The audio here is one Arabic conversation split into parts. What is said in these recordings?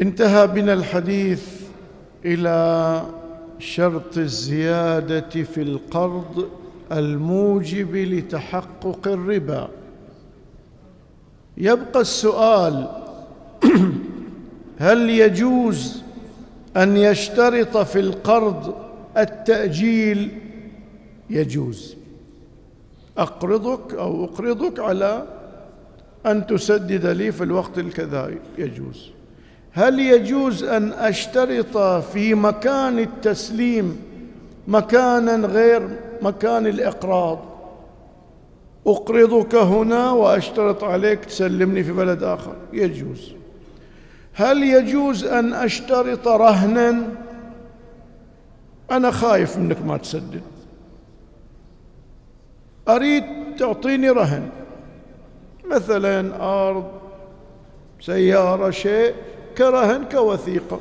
انتهى بنا الحديث إلى شرط الزيادة في القرض الموجب لتحقق الربا. يبقى السؤال هل يجوز أن يشترط في القرض التأجيل؟ يجوز. أقرضك أو أقرضك على أن تسدد لي في الوقت الكذا يجوز. هل يجوز أن أشترط في مكان التسليم مكانا غير مكان الإقراض؟ أقرضك هنا وأشترط عليك تسلمني في بلد آخر. يجوز. هل يجوز أن أشترط رهنا؟ أنا خايف منك ما تسدد. أريد تعطيني رهن. مثلا أرض سيارة شيء. كرهن كوثيقة.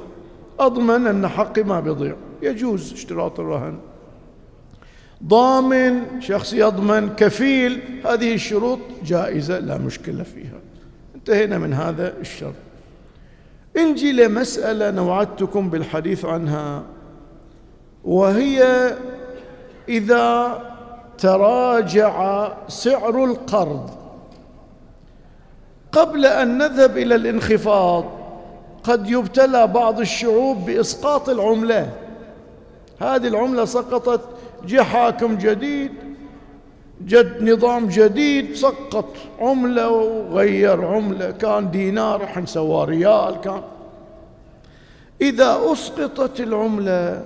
أضمن أن حقي ما بيضيع يجوز اشتراط الرهن. ضامن شخص يضمن كفيل هذه الشروط جائزة لا مشكلة فيها. انتهينا من هذا الشرط نجي لمسألة نوعدتكم بالحديث عنها. وهي إذا تراجع سعر القرض. قبل أن نذهب إلى الانخفاض قد يبتلى بعض الشعوب بإسقاط العملة. هذه العملة سقطت جاء حاكم جديد جد نظام جديد سقط عملة وغير عملة. كان دينار الحين سوى ريال كان. إذا أسقطت العملة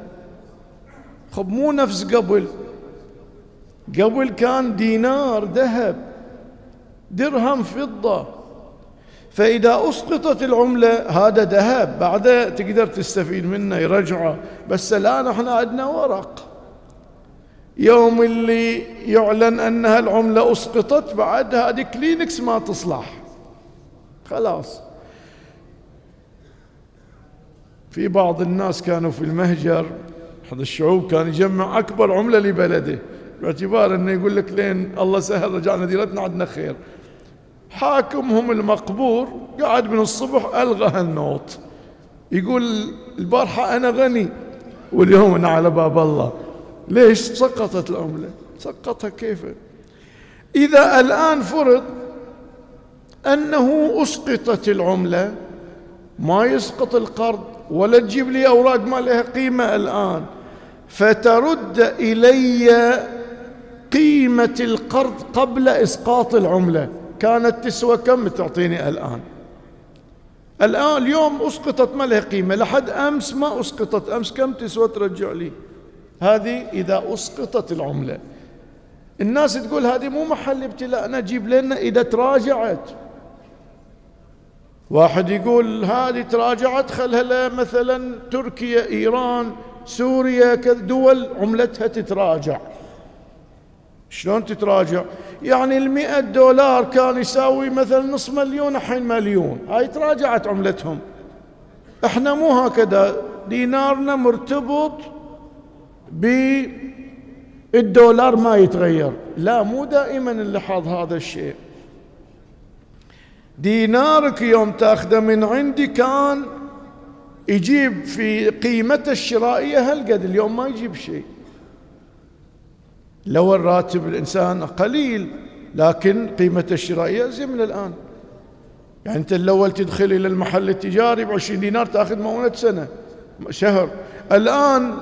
خب مو نفس قبل. قبل كان دينار ذهب درهم فضة. فإذا أسقطت العملة هذا ذهب بعد تقدر تستفيد منه يرجعه بس الآن إحنا عندنا ورق. يوم اللي يعلن أنها العملة أسقطت بعد هذه كلينكس ما تصلح. خلاص. في بعض الناس كانوا في المهجر أحد الشعوب كان يجمع أكبر عملة لبلده. باعتبار أنه يقول لك لين الله سهل رجعنا ديرتنا عندنا خير. حاكمهم المقبور قاعد من الصبح ألغى هالنوط يقول البارحة أنا غني واليوم أنا على باب الله. ليش سقطت العملة؟ سقطها كيف؟ إذا الآن فرض أنه أسقطت العملة ما يسقط القرض ولا تجيب لي أوراق ما لها قيمة الآن. فترد إلي قيمة القرض قبل إسقاط العملة. كانت تسوى كم تعطيني الآن؟ الآن اليوم أسقطت ما لها قيمة لحد أمس ما أسقطت. أمس كم تسوى ترجع لي؟ هذه إذا أسقطت العملة. الناس تقول هذه مو محل ابتلاء نجيب لنا إذا تراجعت. واحد يقول هذه تراجعت خلها مثلا تركيا إيران سوريا دول عملتها تتراجع. شلون تتراجع؟ يعني المئة دولار كان يساوي مثلا نص مليون الحين مليون. هاي تراجعت عملتهم. إحنا مو هكذا. دينارنا مرتبط بالدولار ما يتغير. لا مو دائما نلاحظ هذا الشيء. دينارك يوم تأخذه من عندي كان يجيب في قيمته الشرائية هالقد. اليوم ما يجيب شيء. لو الراتب الإنسان قليل لكن قيمته الشرائية زي من الآن. يعني أنت الأول تدخل إلى المحل التجاري بعشرين دينار تأخذ مؤونة سنة شهر. الآن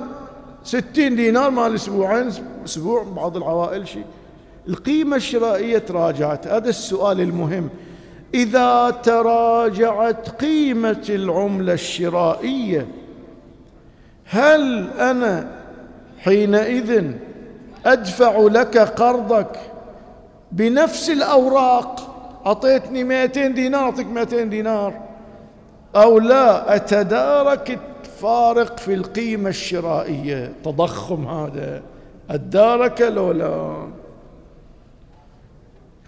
ستين دينار مال أسبوعين أسبوع بعض العوائل شيء. القيمة الشرائية تراجعت. هذا السؤال المهم. إذا تراجعت قيمة العملة الشرائية هل أنا حينئذ أدفع لك قرضك بنفس الأوراق. أعطيتني 200 دينار أعطيك 200 دينار. أو لا أتدارك الفارق في القيمة الشرائية. تضخم هذا. أدارك لو لا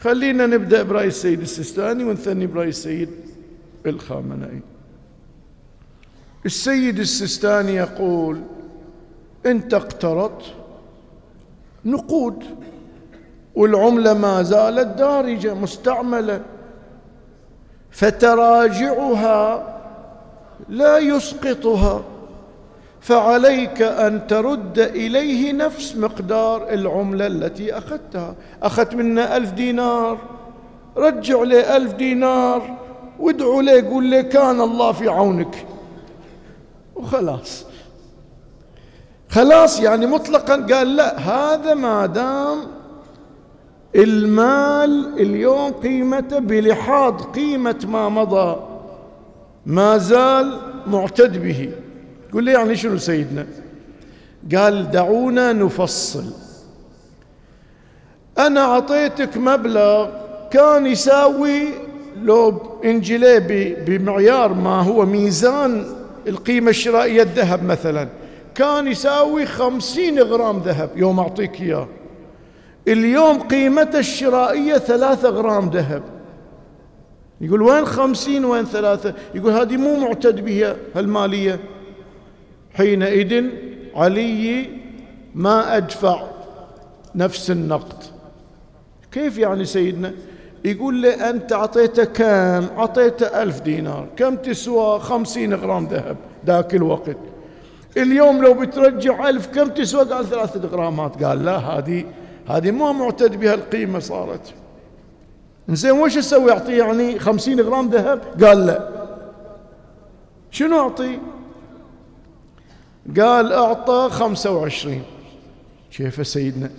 خلينا نبدأ برأي السيد السيستاني ونثني برأي السيد الخامنئي. السيد السيستاني يقول انت اقترضت نقود. والعملة ما زالت دارجة مستعملة. فتراجعها لا يسقطها. فعليك أن ترد إليه نفس مقدار العملة التي أخذتها. أخذت منا ألف دينار. رجع لي ألف دينار. وادعوا لي قول لي كان الله في عونك. وخلاص. خلاص يعني مطلقا قال لا هذا ما دام المال اليوم قيمته بلحاظ قيمة ما مضى ما زال معتد به. قل لي يعني شنو سيدنا؟ قال دعونا نفصل. أنا أعطيتك مبلغ كان يساوي لو إنجليبي بمعيار ما هو ميزان القيمة الشرائية الذهب مثلا. كان يساوي خمسين غرام ذهب يوم أعطيك إياه. اليوم قيمته الشرائية ثلاثة غرام ذهب. يقول وين خمسين وين ثلاثة؟ يقول هذه مو معتد بها المالية حينئذ علي ما أدفع نفس النقد. كيف يعني سيدنا؟ يقول لي أنت أعطيته كم؟ أعطيته ألف دينار. كم تسوى؟ خمسين غرام ذهب. ذاك الوقت. اليوم لو بترجع ألف كم تسوى قال ثلاثة غرامات قال لا هذه هذه ما معتد بها القيمة صارت. زين وش أسوي اعطيه يعني خمسين غرام ذهب؟ قال لا. شنو اعطيه قال أعطى خمسة وعشرين. كيف سيدنا؟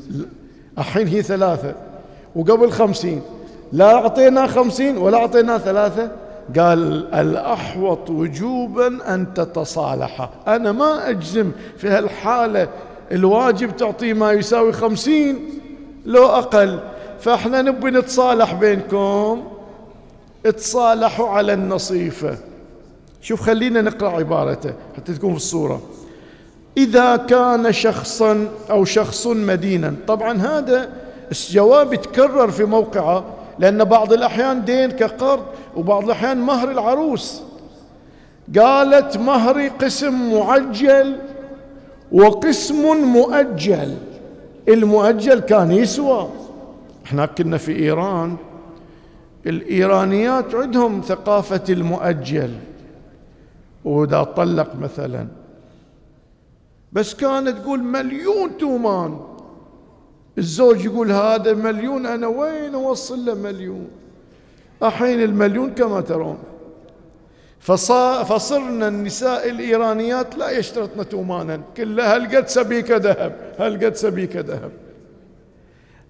الحين هي ثلاثة وقبل خمسين. لا أعطينا خمسين ولا أعطينا ثلاثة قال الأحوط وجوبا أن تتصالح. أنا ما أجزم في هالحالة الواجب تعطيه ما يساوي خمسين لو أقل. فإحنا نبي نتصالح بينكم. تصالحوا على النصيفة. شوف خلينا نقرأ عبارته حتى تكون في الصورة. إذا كان شخصا أو شخص مدينا. طبعا هذا الجواب يتكرر في موقعه. لأن بعض الأحيان دين كقرض وبعض الأحيان مهر العروس. قالت مهري قسم معجل وقسم مؤجل. المؤجل كان يسوى. إحنا كنا في إيران. الإيرانيات عندهم ثقافة المؤجل. وإذا طلق مثلا. بس كانت تقول مليون تومان. الزوج يقول هذا مليون أنا وين أوصل له مليون؟ الحين المليون كما ترون. فصرنا النساء الإيرانيات لا يشترطن تومانا كلها هل سبيكة ذهب هل سبيكة ذهب.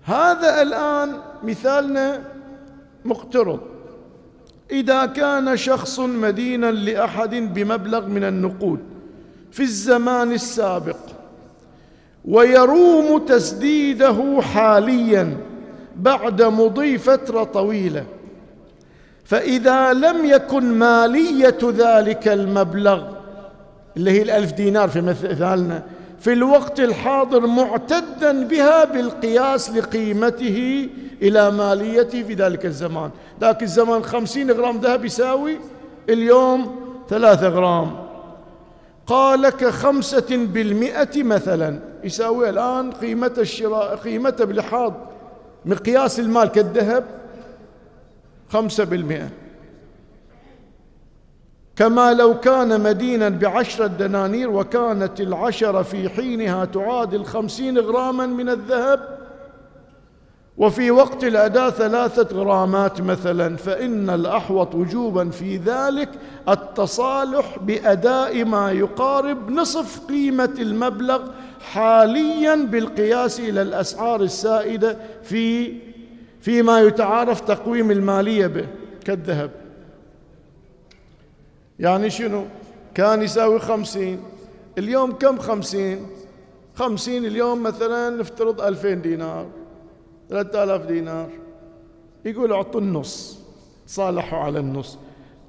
هذا الآن مثالنا مقترض. إذا كان شخص مدينا لأحد بمبلغ من النقود في الزمان السابق ويروم تسديده حاليا بعد مضي فترة طويلة. فإذا لم يكن مالية ذلك المبلغ اللي هي الألف دينار في مثالنا في الوقت الحاضر معتدا بها بالقياس لقيمته إلى ماليته في ذلك الزمان. ذاك الزمان خمسين غرام ذهب يساوي اليوم ثلاثة غرام. قال كخمسة بالمئة مثلا. يساوي الآن قيمة الشراء قيمته بلحاظ مقياس المال كالذهب خمسة بالمئة. كما لو كان مدينا بعشرة دنانير وكانت العشرة في حينها تعادل خمسين غراما من الذهب وفي وقت الأداء ثلاثة غرامات مثلا فإن الأحوط وجوبا في ذلك التصالح بأداء ما يقارب نصف قيمة المبلغ حاليا بالقياس إلى الأسعار السائدة في فيما يتعارف تقويم المالية به كالذهب. يعني شنو؟ كان يساوي خمسين اليوم كم خمسين؟ خمسين اليوم مثلا نفترض ألفين دينار ثلاثة آلاف دينار. يقول أعطوا النص صالحوا على النص.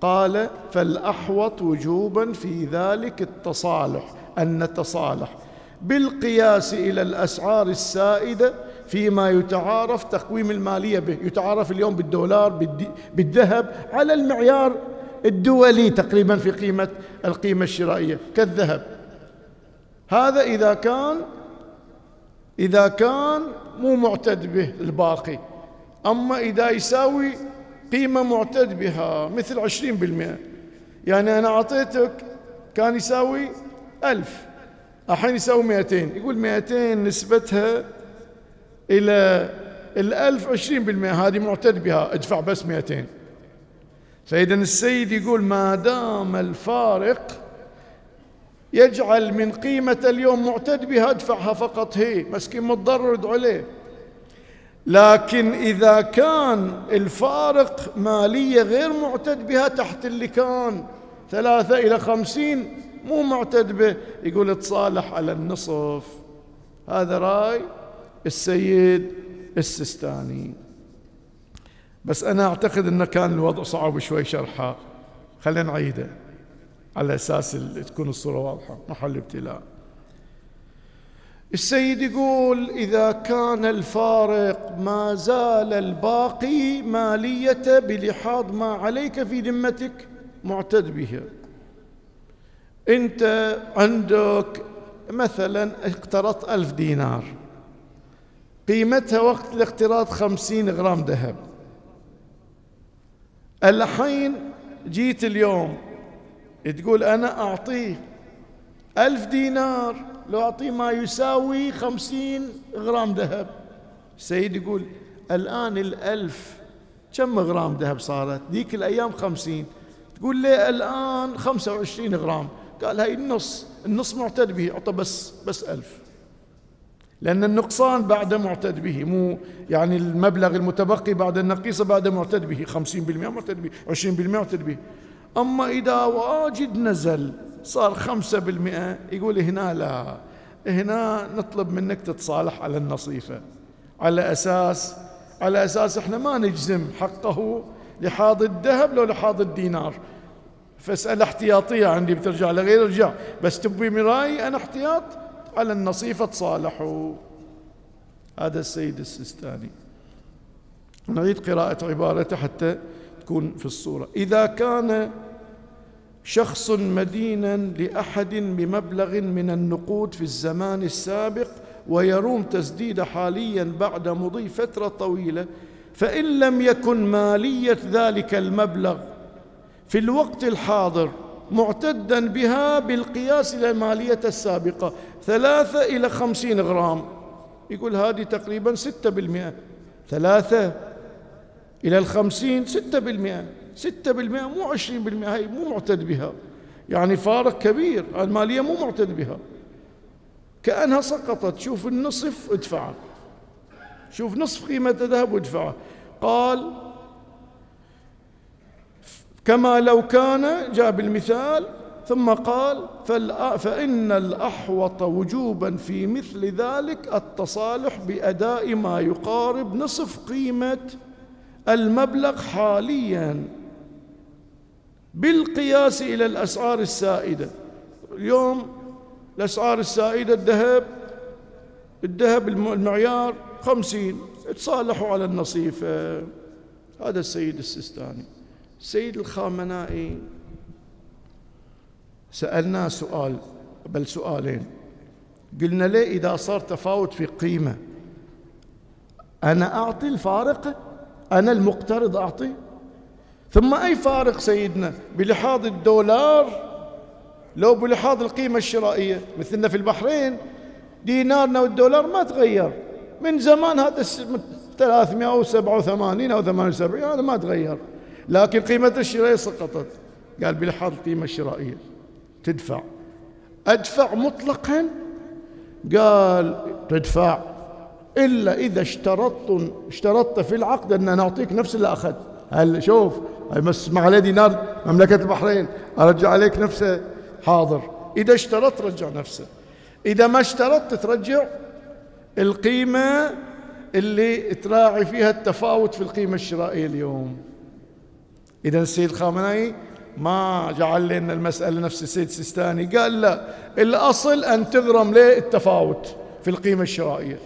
قال فالأحوط وجوبا في ذلك التصالح أن نتصالح. بالقياس إلى الأسعار السائدة فيما يتعارف تقويم المالية به. يتعارف اليوم بالدولار بالذهب على المعيار الدولي تقريبا في قيمة القيمة الشرائية. كالذهب. هذا إذا كان إذا كان مو معتد به الباقي. أما إذا يساوي قيمة معتد بها مثل عشرين بالمئة يعني أنا أعطيتك كان يساوي ألف. الحين يساوي مئتين. يقول مئتين نسبتها إلى الألف عشرين بالمئة. هذه معتد بها. ادفع بس مئتين. فإذا السيد يقول ما دام الفارق يجعل من قيمة اليوم معتد بها ادفعها فقط. هي مسكين متضرر عليه. لكن إذا كان الفارق مالية غير معتد بها تحت اللي كان ثلاثة إلى خمسين مو معتد به يقول تصالح على النصف. هذا رأي السيد السستاني بس أنا أعتقد أنه كان الوضع صعب شوي شرحه. خلينا نعيده. على أساس تكون الصورة واضحة. محل ابتلاء. السيد يقول إذا كان الفارق ما زال الباقي مالية بلحاظ ما عليك في ذمتك معتد بها أنت عندك مثلا اقترضت ألف دينار. قيمتها وقت الاقتراض خمسين غرام ذهب. الحين جيت اليوم تقول أنا أعطيه ألف دينار لو أعطيه ما يساوي خمسين غرام ذهب. السيد يقول الآن الألف كم غرام ذهب صارت؟ ذيك الأيام خمسين. تقول لي الآن خمسة وعشرين غرام. قال هاي النص النص معتد به أعطى بس بس ألف. لأن النقصان بعد معتد به مو يعني المبلغ المتبقي بعد النقيصة بعد معتد به خمسين بالمئة معتد به عشرين بالمئة معتد به. أما إذا واجد نزل صار خمسة بالمئة يقول هنا لا. هنا نطلب منك تتصالح على النصيفة. على أساس على أساس إحنا ما نجزم حقه لحاض الذهب لو لحاض الدينار. فاسأل احتياطية عندي بترجع لغير ارجع. بس تبي مراي أنا احتياط على النصيفة تصالحوا. هذا السيد السيستاني. نعيد قراءة عبارته حتى تكون في الصورة. إذا كان شخص مدينا لأحد بمبلغ من النقود في الزمان السابق ويروم تسديد حاليا بعد مضي فترة طويلة فإن لم يكن مالية ذلك المبلغ في الوقت الحاضر معتدا بها بالقياس المالية السابقة ثلاثة إلى خمسين غرام. يقول هذه تقريبا ستة بالمئة. ثلاثة إلى الخمسين ستة بالمئة. ستة بالمئة مو عشرين بالمئة هاي مو معتد بها. يعني فارق كبير المالية مو معتد بها. كأنها سقطت. شوف النصف ادفعه شوف نصف قيمة الذهب وادفعه قال كما لو كان جاب المثال ثم قال فإن الأحوط وجوبا في مثل ذلك التصالح بأداء ما يقارب نصف قيمة المبلغ حاليا بالقياس إلى الأسعار السائدة. اليوم الأسعار السائدة الذهب الذهب المعيار خمسين تصالحوا على النصيفة. هذا السيد السيستاني. السيد الخامنائي سألناه سؤال بل سؤالين. قلنا ليه إذا صار تفاوت في قيمة؟ أنا أعطي الفارق أنا المقترض أعطي. ثم أي فارق سيدنا؟ بلحاظ الدولار. لو بلحاظ القيمة الشرائية مثلنا في البحرين دينارنا والدولار ما تغير. من زمان هذا 387 أو 78 هذا ما تغير. لكن قيمة الشرائية سقطت. قال بلحاظ القيمة الشرائية. تدفع. أدفع مطلقا؟ قال تدفع. إلا إذا اشترطت اشترطت في العقد أن نعطيك نفس اللي أخذت. هل شوف هاي مسمع عليه دينار مملكة البحرين أرجع عليك نفسه حاضر. إذا اشترطت رجع نفسه إذا ما اشترطت ترجع. القيمة اللي تراعي فيها التفاوت في القيمة الشرائية اليوم. إذا السيد خامنئي ما جعل لنا المسألة نفس السيد السيستاني قال لا الأصل أن تغرم ليه التفاوت في القيمة الشرائية.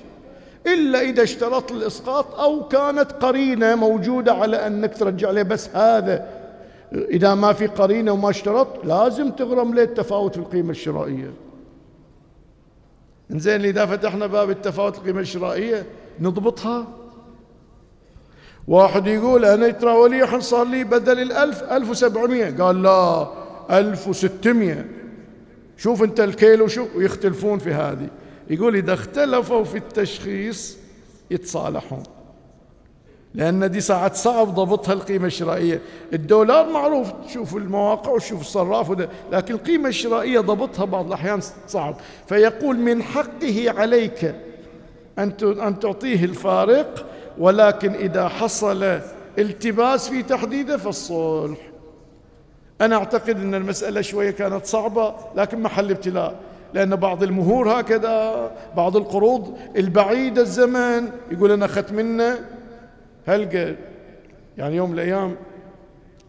إلا إذا اشترط الإسقاط أو كانت قرينة موجودة على أنك ترجع له بس هذا إذا ما في قرينة وما اشترط لازم تغرم له التفاوت في القيمة الشرائية. زين إذا فتحنا باب التفاوت القيمة الشرائية نضبطها؟ واحد يقول أنا ترى ولي صار لي بدل الألف ألف وسبعمية. قال لا ألف وستمية. شوف أنت الكيلو شو ويختلفون في هذه. يقول إذا اختلفوا في التشخيص يتصالحون. لأن دي ساعات صعب ضبطها القيمة الشرائية. الدولار معروف تشوف المواقع وتشوف الصراف وده. لكن القيمة الشرائية ضبطها بعض الأحيان صعب. فيقول من حقه عليك أن أن تعطيه الفارق ولكن إذا حصل التباس في تحديده فالصلح. أنا أعتقد أن المسألة شوية كانت صعبة لكن محل ابتلاء. لأن بعض المهور هكذا بعض القروض البعيدة الزمن يقول أنا أخذت منه. هلقى يعني يوم من الأيام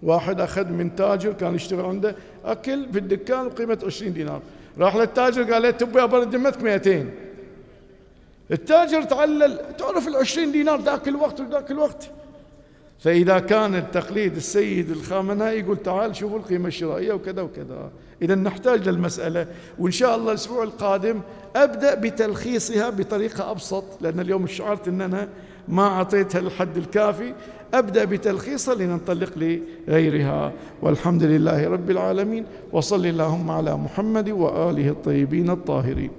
واحد أخذ من تاجر كان يشتغل عنده أكل في الدكان بقيمة 20 دينار. راح للتاجر قال له تبي أبرد ذمتك 200 التاجر تعلل. تعرف ال 20 دينار ذاك الوقت وذاك الوقت؟ فإذا كان التقليد السيد الخامنائي يقول تعال شوفوا القيمة الشرائية وكذا وكذا. إذا نحتاج للمسألة. وإن شاء الله الأسبوع القادم أبدأ بتلخيصها بطريقة أبسط. لأن اليوم شعرت أن أنا ما أعطيتها الحد الكافي. أبدأ بتلخيصها لننطلق لغيرها. والحمد لله رب العالمين. وصل اللهم على محمد وآله الطيبين الطاهرين.